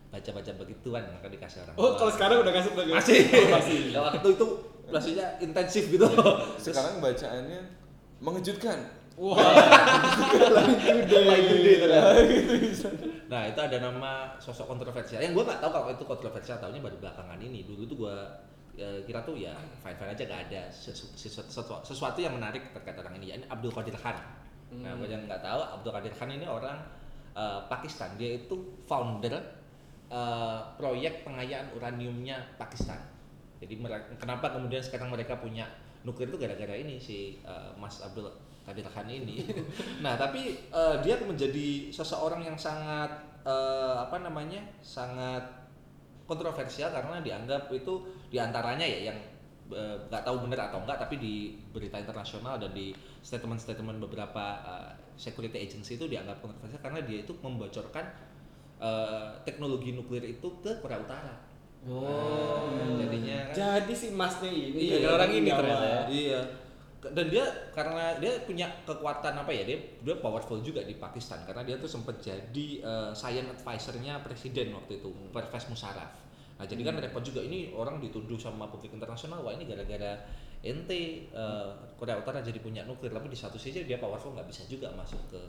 baca-baca begituan kan dikasih orang. Oh, kalau sekarang udah gak suka masih. Oh, masih. Ya, waktu itu belajarnya intensif gitu. Sekarang bacaannya mengejutkan. Wah, lagi gede. Lagi gede ternyata. Nah itu ada nama sosok kontroversial. Yang gue nggak tahu kalau itu kontroversial tahunya baru belakangan ini. Dulu tuh gue kira tuh ya fine fine aja gak ada sesu- sesu- sesuatu, sesuatu yang menarik terkait orang ini ya ini Abdul Qadir Khan. Nah buat yang nggak tahu Abdul Qadir Khan ini orang eh, Pakistan. Dia itu founder eh, proyek pengayaan uraniumnya Pakistan. Jadi kenapa kemudian sekarang mereka punya nuklir itu gara-gara ini si eh, Mas Abdul Qadir Khan ini. nah, tapi eh, dia menjadi seseorang yang sangat eh, apa namanya? sangat kontroversial karena dianggap itu di antaranya ya yang eh, nggak tahu benar atau enggak tapi di berita internasional dan di statement-statement beberapa eh, security agency itu dianggap kontroversial karena dia itu membocorkan eh, teknologi nuklir itu ke Korea Utara. Oh. Nah, jadinya kan Jadi si masnya ini Iya, orang ini ternyata ya. Iya. Dan dia karena dia punya kekuatan apa ya? Dia dia powerful juga di Pakistan karena dia tuh sempat jadi eh, science advisor-nya presiden waktu itu, Pervez Musharraf. Nah, jadi kan repot juga ini orang dituduh sama publik internasional wah ini gara-gara ente eh, Korea Utara jadi punya nuklir tapi di satu sisi dia powerful nggak bisa juga masuk ke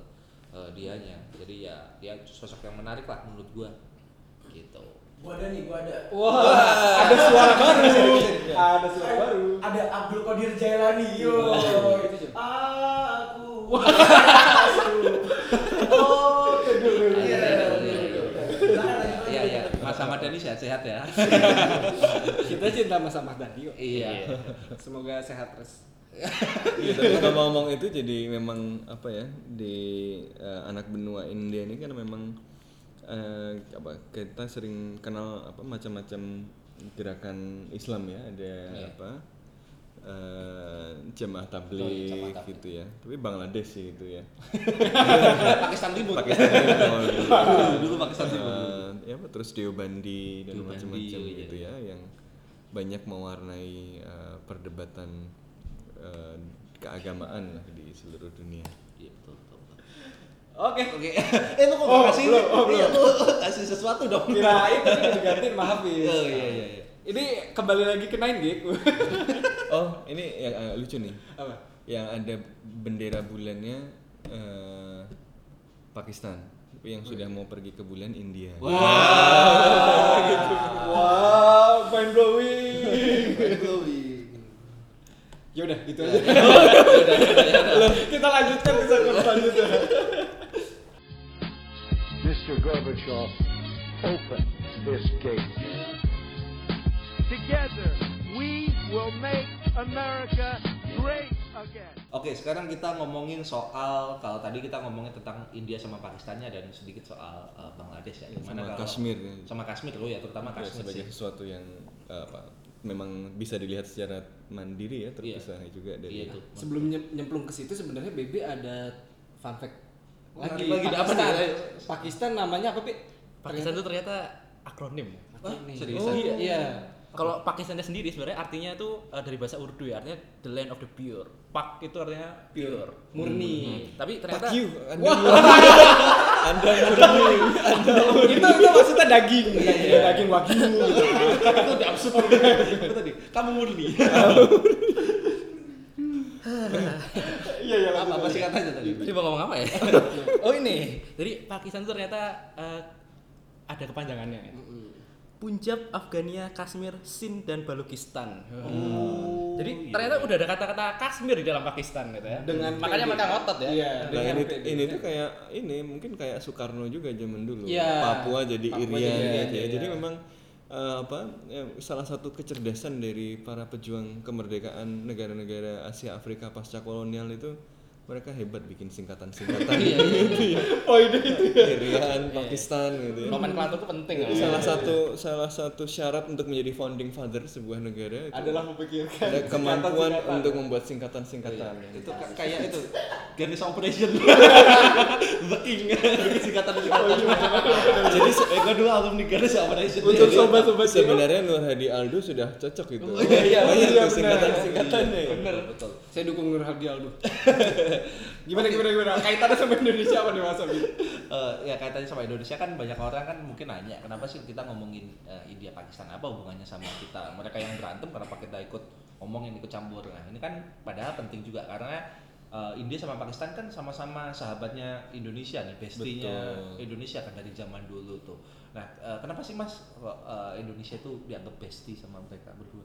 eh, dianya. Jadi ya dia sosok yang menarik lah menurut gua. Gitu. Gua ada nih, gua ada. Wah, ada suara baru. Ada suara baru. Ada Abdul Qadir Jailani. Yo. Oh, itu coba. Aku. Oh, kedua. Iya, iya, iya. Iya iya, Mas Ahmad Dhani sehat-sehat ya. Kita cinta sama Ahmad Dhani kok. Iya. Semoga sehat terus. Iya, tapi kalau ngomong itu jadi memang apa ya di eh, anak benua India ini kan memang eh, apa kita sering kenal apa macam-macam gerakan Islam ya ada Iya. apa eh, jamaah Oh, tabligh iya, gitu ya tapi Bangladesh sih itu ya Pakistan Timur. Pakistan Timur dulu. Dulu Pakistan Timur. Eh, ya apa terus Deobandi dan macam-macam iya, gitu ya yang banyak mewarnai eh, perdebatan eh, keagamaan lah di seluruh dunia. Iya, betul, betul, betul. Oke. Oke. eh lu kok Oh, kasih belum, oh, Iya, lu kasih sesuatu dong. Kirain udah digantiin maaf ya. Oh iya iya iya. Ini kembali lagi ke Nine Gag. Oh ini yang eh, lucu nih. Apa? Yang ada bendera bulannya eh, Pakistan, tapi yang sudah mau pergi ke bulan India. Wow, mind blowing. Ya udah gitu aja. Oke, sekarang kita ngomongin soal kalau tadi kita ngomongin tentang India sama Pakistannya dan sedikit soal eh, Bangladesh ya. Sama kalau- Kashmir. Sama Kashmir lo ya, terutama Ya, Kashmir sebagai sih. sesuatu yang eh, apa memang bisa dilihat secara mandiri ya terpisah juga dari Iya itu. Sebelum nyem- nyemplung ke situ sebenarnya BB ada fun fact lagi. Lagi, apa Pakistan. nih? Pakistan namanya apa, Pi? Pakistan itu ternyata akronim. Wah, Ini. seriusan? Oh, iya. iya. Kalau Pakistannya sendiri sebenarnya artinya itu uh, dari bahasa Urdu ya, artinya the land of the pure. Pak itu artinya pure, Murni. Hmm. Tapi ternyata Fuck you, Anda murni. Anda murni. itu itu maksudnya daging, daging, daging wagyu gitu. itu udah absurd Apa tadi? Kamu murni. Iya, iya. apa apa sih katanya tadi? Tadi mau ngomong apa ya? oh ini. Jadi Pakistan itu ternyata uh, ada kepanjangannya. ya. Punjab, Afgania, Kashmir, Sind dan Balukistan. Oh, Jadi iya. ternyata udah ada kata-kata Kashmir di dalam Pakistan gitu ya. Dengan makanya PD. mereka ngotot ya. Iya. Nah dengan ini, PD. ini tuh kayak ini mungkin kayak Soekarno juga zaman dulu. Iya. Papua jadi Papua Irian jadi gitu ya. iya. Jadi memang eh, apa ya, salah satu kecerdasan dari para pejuang kemerdekaan negara-negara Asia Afrika pasca kolonial itu mereka hebat bikin singkatan-singkatan Iya, gitu ya. Oh, ini itu ya. Irian, Pakistan gitu ya. Nomenklatur itu penting. ya. salah satu salah satu syarat untuk menjadi founding father sebuah negara itu adalah memikirkan ada kemampuan singkatan-singkatan. untuk membuat singkatan-singkatan. itu ka- kayak itu Ganis Operation The King singkatan singkatan jadi eh, gue dulu alumni Ganis Operation Untuk sobat-sobat Sebenarnya Nur Hadi Aldo sudah cocok itu. iya, iya, Banyak iya, benar. singkatan-singkatannya. bener betul Saya dukung Nur Hadi Aldo. gimana gimana gimana? Kaitannya sama Indonesia apa nih Mas Abi? Eh, ya kaitannya sama Indonesia kan banyak orang kan mungkin nanya kenapa sih kita ngomongin eh, India Pakistan apa hubungannya sama kita mereka yang berantem kenapa kita ikut ngomongin ikut campur nah ini kan padahal penting juga karena eh, India sama Pakistan kan sama-sama sahabatnya Indonesia nih bestinya Betul. Indonesia kan dari zaman dulu tuh nah eh, kenapa sih mas eh, Indonesia tuh dianggap bestie sama mereka berdua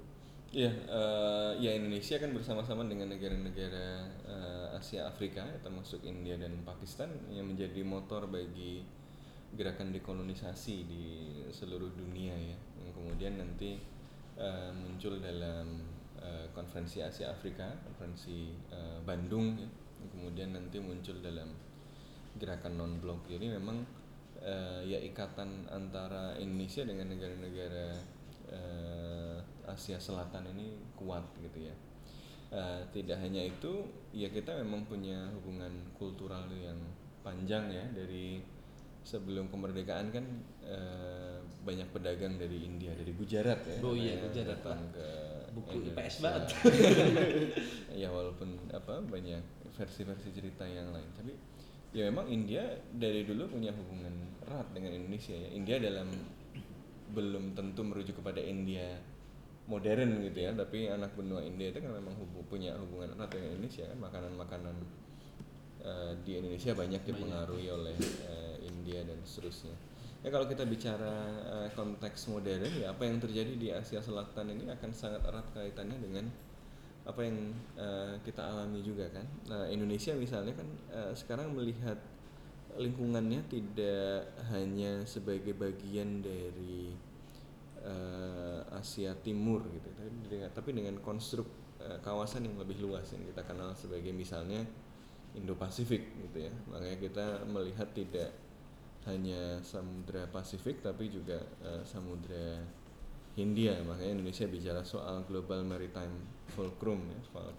Iya, eh, ya Indonesia kan bersama-sama dengan negara-negara eh, Asia Afrika, ya, termasuk India dan Pakistan yang menjadi motor bagi gerakan dekolonisasi di seluruh dunia ya, yang kemudian nanti eh, muncul dalam eh, konferensi Asia Afrika, konferensi eh, Bandung, ya, yang kemudian nanti muncul dalam gerakan non blok. Jadi memang eh, ya ikatan antara Indonesia dengan negara-negara Asia Selatan ini kuat gitu ya. Eh, tidak hanya itu, ya kita memang punya hubungan kultural yang panjang ya dari sebelum kemerdekaan kan eh, banyak pedagang dari India dari Gujarat ya. Oh iya, Gujarat, datang ke Buku Indonesia. IPS banget. ya walaupun apa banyak versi-versi cerita yang lain tapi ya memang India dari dulu punya hubungan erat dengan Indonesia ya India dalam belum tentu merujuk kepada India modern gitu ya tapi anak benua India itu kan memang hubu- punya hubungan erat dengan Indonesia kan makanan-makanan eh, di Indonesia banyak dipengaruhi oleh eh, India dan seterusnya. Ya kalau kita bicara eh, konteks modern ya apa yang terjadi di Asia Selatan ini akan sangat erat kaitannya dengan apa yang eh, kita alami juga kan. Nah Indonesia misalnya kan eh, sekarang melihat lingkungannya tidak hanya sebagai bagian dari eh, Asia Timur gitu. Tapi dengan, tapi dengan konstruk eh, kawasan yang lebih luas yang kita kenal sebagai misalnya Indo-Pasifik gitu ya. Makanya kita melihat tidak hanya Samudra Pasifik tapi juga eh, Samudra Hindia. Makanya Indonesia bicara soal global maritime fulcrum ya soal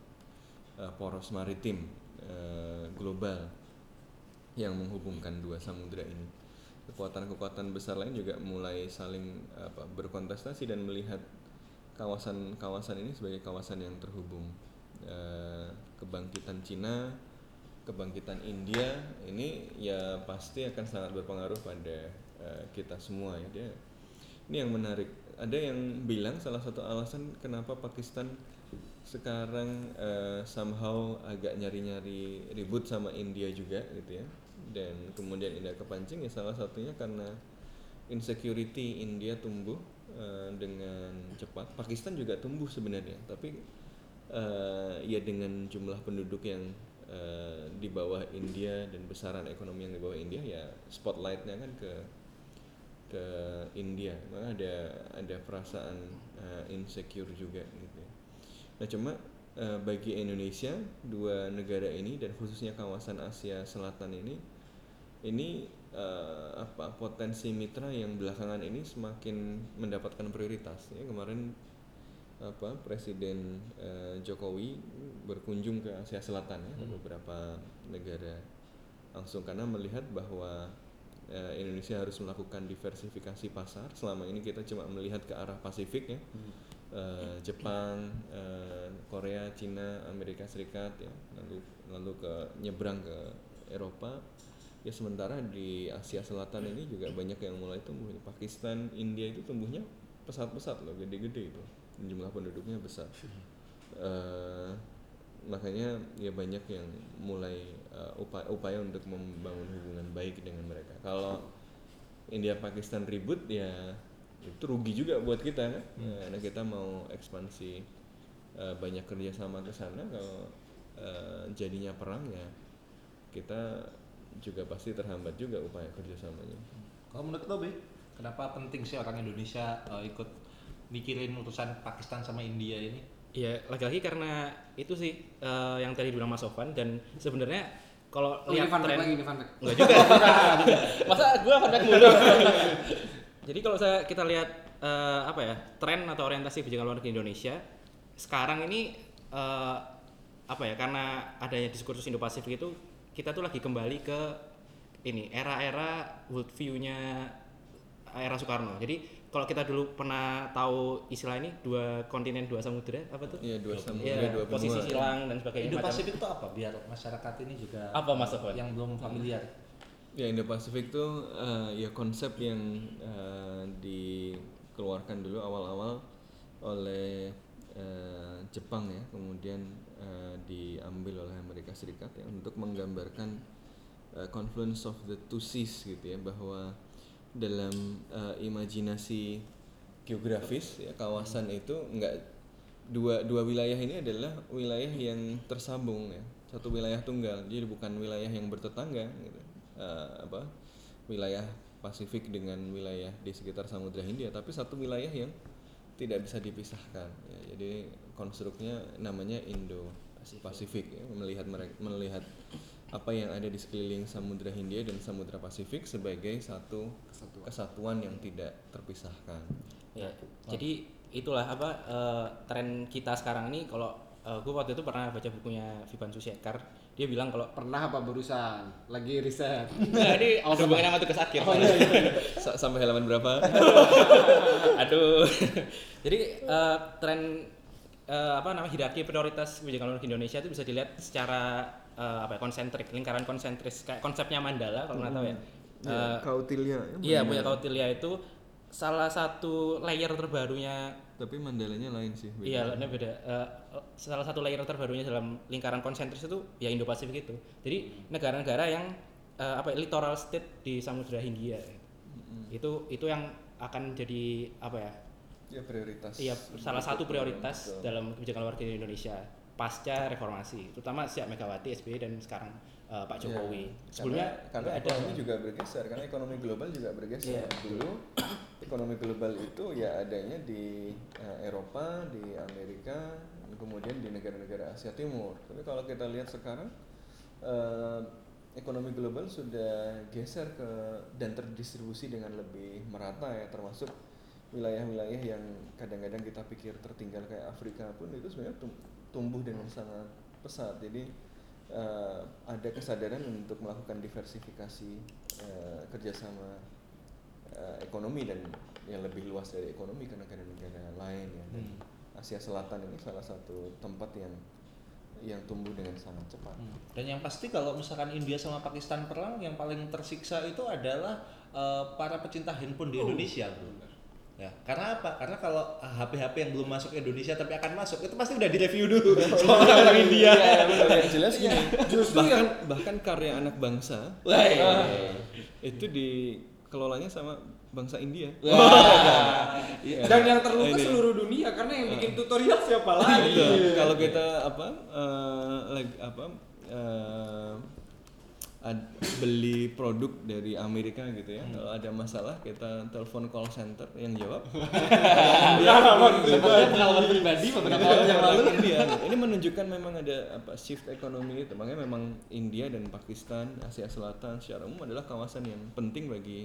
eh, poros maritim eh, global yang menghubungkan dua samudra ini kekuatan-kekuatan besar lain juga mulai saling apa berkontestasi dan melihat kawasan-kawasan ini sebagai kawasan yang terhubung. Eh, kebangkitan Cina kebangkitan India ini ya pasti akan sangat berpengaruh pada eh, kita semua ya. Dia ini yang menarik. Ada yang bilang salah satu alasan kenapa Pakistan sekarang eh, somehow agak nyari-nyari ribut sama India juga gitu ya dan kemudian India kepancing ya salah satunya karena insecurity India tumbuh eh, dengan cepat Pakistan juga tumbuh sebenarnya tapi eh, ya dengan jumlah penduduk yang eh, di bawah India dan besaran ekonomi yang di bawah India ya spotlightnya kan ke ke India maka ada ada perasaan eh, insecure juga gitu ya. nah cuma bagi Indonesia dua negara ini dan khususnya kawasan Asia Selatan ini ini eh, apa potensi mitra yang belakangan ini semakin mendapatkan prioritas. Ya kemarin apa Presiden eh, Jokowi berkunjung ke Asia Selatan ya ke beberapa negara langsung. Karena melihat bahwa eh, Indonesia harus melakukan diversifikasi pasar. Selama ini kita cuma melihat ke arah Pasifik ya. Eh, Jepang eh, Korea Cina Amerika Serikat ya. Lalu lalu ke nyebrang ke Eropa ya sementara di Asia Selatan ini juga banyak yang mulai tumbuh Pakistan India itu tumbuhnya pesat-pesat loh gede-gede itu. Jumlah penduduknya besar. Eh, makanya ya banyak yang mulai eh, upaya, upaya untuk membangun hubungan baik dengan mereka. Kalau India Pakistan ribut ya itu rugi juga buat kita kan? Ya, karena kita mau ekspansi eh, banyak kerjasama ke sana. Kalau eh, jadinya perang ya kita juga pasti terhambat juga upaya kerjasamanya Kalau menurut lo, Be, kenapa penting sih orang Indonesia eh, ikut mikirin urusan Pakistan sama India ini? Iya, lagi-lagi karena itu sih eh, yang tadi bilang Mas Sofan dan sebenarnya kalau Oh, ini lihat fact tren lagi, ini. Enggak juga. Masa gua fun fact mulu. Jadi kalau saya kita lihat eh, apa ya, tren atau orientasi kebijakan luar negeri Indonesia sekarang ini eh, apa ya, karena adanya diskursus Indo-Pasifik itu kita tuh lagi kembali ke ini era-era world view-nya era Soekarno. Jadi kalau kita dulu pernah tahu istilah ini dua kontinen dua samudera apa tuh? Iya, dua samudra, Iya, dua benua. posisi silang dan sebagainya. macam- Indo-Pasifik itu apa? Biar masyarakat ini juga Apa, Mas yang belum familiar. Ya Indo-Pasifik tuh eh, ya konsep yang eh, dikeluarkan dulu awal-awal oleh eh, Jepang ya, kemudian eh, diambil oleh Amerika Serikat ya untuk menggambarkan eh, confluence of the two seas gitu ya bahwa dalam eh, imajinasi geografis ya kawasan itu enggak dua dua wilayah ini adalah wilayah yang tersambung ya satu wilayah tunggal jadi bukan wilayah yang bertetangga gitu. Eh, apa wilayah Pasifik dengan wilayah di sekitar Samudra Hindia tapi satu wilayah yang tidak bisa dipisahkan ya, jadi konstruknya namanya Indo Pasifik. Ya, melihat mereka melihat apa yang ada di sekeliling Samudra Hindia dan Samudra Pasifik sebagai satu kesatuan, yang tidak terpisahkan. Ya, jadi itulah apa eh, tren kita sekarang ini. Kalau gue waktu itu pernah baca bukunya Vivan Susiekar dia bilang kalau Pernah apa barusan? Lagi riset. Nah, ini ada hubungannya sama tugas akhir. Sa- sampai halaman berapa? Aduh. Jadi eh, tren eh, apa namanya hierarki prioritas kebijakan luar negeri Indonesia itu bisa dilihat secara eh, apa ya, konsentrik, lingkaran konsentris kayak konsepnya mandala kalau nggak tahu ya. Eh, Kautilia Iya, punya Kautilya itu salah satu layer terbarunya tapi mandalanya lain sih beda. Iya, ini beda. Eh, salah satu layer terbarunya dalam lingkaran konsentris itu ya Indo-Pasifik itu. Jadi negara-negara yang eh, apa ya, littoral state di Samudra Hindia. Itu itu yang akan jadi apa ya? Ya prioritas Iya, salah satu prioritas Betul. dalam kebijakan luar negeri Indonesia pasca reformasi, terutama sejak Megawati, SBY dan sekarang eh, Pak Jokowi. Iya. Sebelumnya karena, karena ada. ekonomi juga bergeser karena ekonomi global juga bergeser Iya. dulu ekonomi global itu ya adanya di eh, Eropa di Amerika kemudian di negara-negara Asia Timur tapi kalau kita lihat sekarang eh, ekonomi global sudah geser ke dan terdistribusi dengan lebih merata ya termasuk wilayah-wilayah yang kadang-kadang kita pikir tertinggal kayak Afrika pun itu sebenarnya tum- tumbuh dengan sangat pesat. Jadi eh, ada kesadaran untuk melakukan diversifikasi eh, kerjasama eh, ekonomi dan yang lebih luas dari ekonomi ke negara-negara lain ya. Dan Asia Selatan ini salah satu tempat yang yang tumbuh dengan sangat cepat. Dan yang pasti kalau misalkan India sama Pakistan perang, yang paling tersiksa itu adalah eh, para pecinta handphone di Indonesia, bro. Ya, karena apa? Karena kalau HP-HP yang belum masuk ke Indonesia tapi akan masuk, itu pasti udah direview dulu sama orang India. Yang jelas gini, bahkan bahkan karya anak bangsa Wah, iya. itu dikelolanya sama bangsa India. Iya. Dan yang terluka Ini. seluruh dunia karena yang bikin tutorial siapa lagi? Kalau kita apa eh, lagi apa eh, beli produk dari Amerika gitu ya. Kalau ada masalah kita telepon call center yang jawab. pengalaman pribadi beberapa tahun yang lalu India. Ini menunjukkan memang ada apa shift ekonomi itu. Makanya memang India dan Pakistan, Asia Selatan secara umum adalah kawasan yang penting bagi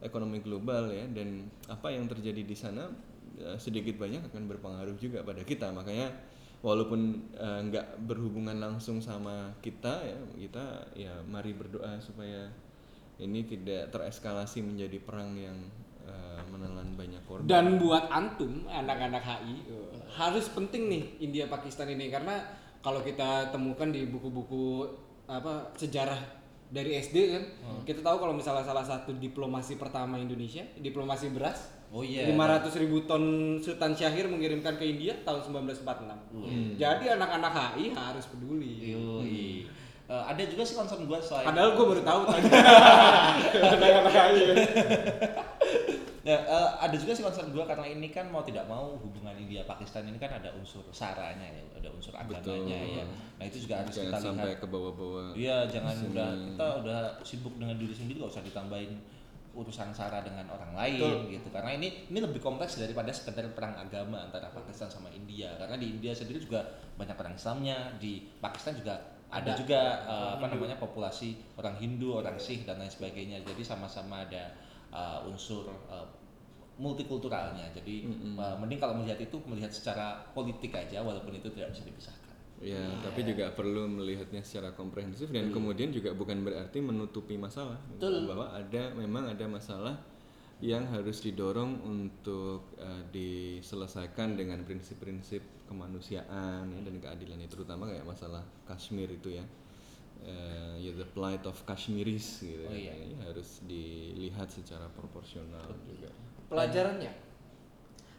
ekonomi global ya dan apa yang terjadi di sana eh, sedikit banyak akan berpengaruh juga pada kita. Makanya walaupun eh, nggak berhubungan langsung sama kita ya, kita ya mari berdoa supaya ini tidak tereskalasi menjadi perang yang eh, menelan banyak korban. Dan buat antum anak-anak HI eh, harus penting nih India Pakistan ini karena kalau kita temukan di buku-buku apa sejarah dari SD kan. Kita tahu kalau misalnya salah satu diplomasi pertama Indonesia diplomasi beras Oh iya. 500 ribu ton Sultan Syahir mengirimkan ke India tahun 1946 jadi anak-anak HI harus peduli. Yoi. Eh, ada juga sih concern gue selain padahal gue baru tahu tadi. Anak-anak HI Ya, eh, ada juga sih concern gue karena ini kan mau tidak mau hubungan India Pakistan ini kan ada unsur saranya ya, ada unsur agamanya ya. Nah itu juga harus Jangan kita sampai lihat. ke bawah-bawah. Iya, jangan sini. udah kita udah sibuk dengan diri sendiri gak usah ditambahin urusan sara dengan orang lain gitu karena ini ini lebih kompleks daripada sekedar perang agama antara Pakistan sama India karena di India sendiri juga banyak orang Islamnya di Pakistan juga ada, juga eh, apa namanya populasi orang Hindu orang Sikh dan lain sebagainya jadi sama-sama ada eh, unsur eh, multikulturalnya jadi eh, mending kalau melihat itu melihat secara politik aja walaupun itu tidak bisa dipisahkan Ya, tapi juga perlu melihatnya secara komprehensif dan kemudian juga bukan berarti menutupi masalah. Betul. Bahwa ada memang ada masalah yang harus didorong untuk eh, diselesaikan dengan prinsip-prinsip kemanusiaan ya, dan keadilan itu terutama kayak masalah Kashmir itu ya. Eh, ya the plight of Kashmiris gitu Oh, ya. iya. Ini harus dilihat secara proporsional juga. pelajarannya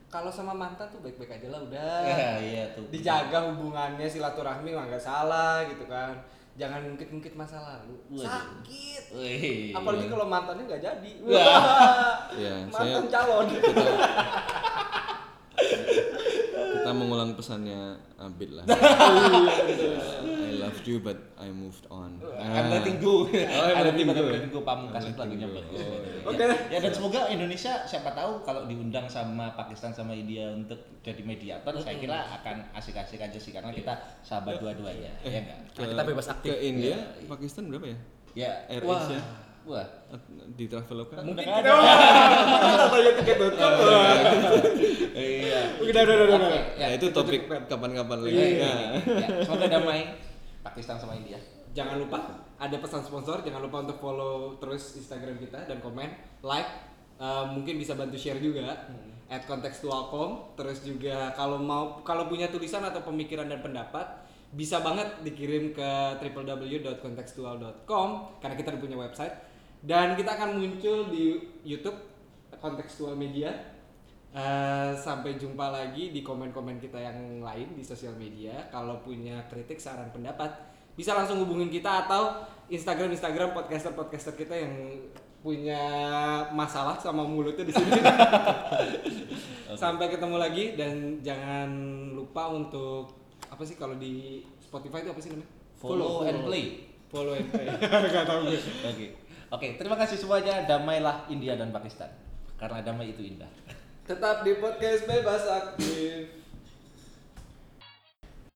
kalau sama mantan tuh baik-baik aja lah udah Ya, iya tuh. dijaga hubungannya silaturahmi mah nggak salah gitu kan jangan ngungkit-ngungkit masa lalu Waduh. sakit Wih. apalagi kalau mantannya nggak jadi Ya, mantan saya calon kita mengulang pesannya Abid lah. I loved you but I moved on. I'm Ah. letting go. I'm letting go. letting go pamungkas itu lagunya bagus. Oh, Ya, Oke. Ya dan semoga Indonesia siapa tahu kalau diundang sama Pakistan sama India untuk jadi mediator saya kira akan asik-asik aja sih karena kita sahabat dua-duanya ya enggak? Ke, kita bebas aktif. Ke India, Pakistan berapa ya? Ya. Air Wah. Asia Wah. di Traveloka. mungkin kita kita tanya tiket.com Iya. udah udah udah udah Oke, Ya, itu topik kapan-kapan lagi. Iya. Nah. Ya, Semoga damai Pakistan sama India. jangan lupa ada pesan sponsor jangan lupa untuk follow terus Instagram kita dan komen like Eh, mungkin bisa bantu share juga at kontekstualcom terus juga kalau mau kalau punya tulisan atau pemikiran dan pendapat bisa banget dikirim ke www.kontekstual.com karena kita udah punya website dan kita akan muncul di YouTube kontekstual media Eh, sampai jumpa lagi di komen-komen kita yang lain di sosial media. Kalau punya kritik, saran, pendapat, bisa langsung hubungin kita atau Instagram Instagram podcaster podcaster kita yang punya masalah sama mulutnya di sini. Sampai ketemu lagi dan jangan lupa untuk apa sih kalau di Spotify itu apa sih namanya? Follow and play. Follow and play. Gak tahu gue. Oke. Oke, terima kasih semuanya. Damailah India dan Pakistan. Karena damai itu indah. Tetap di podcast bebas aktif.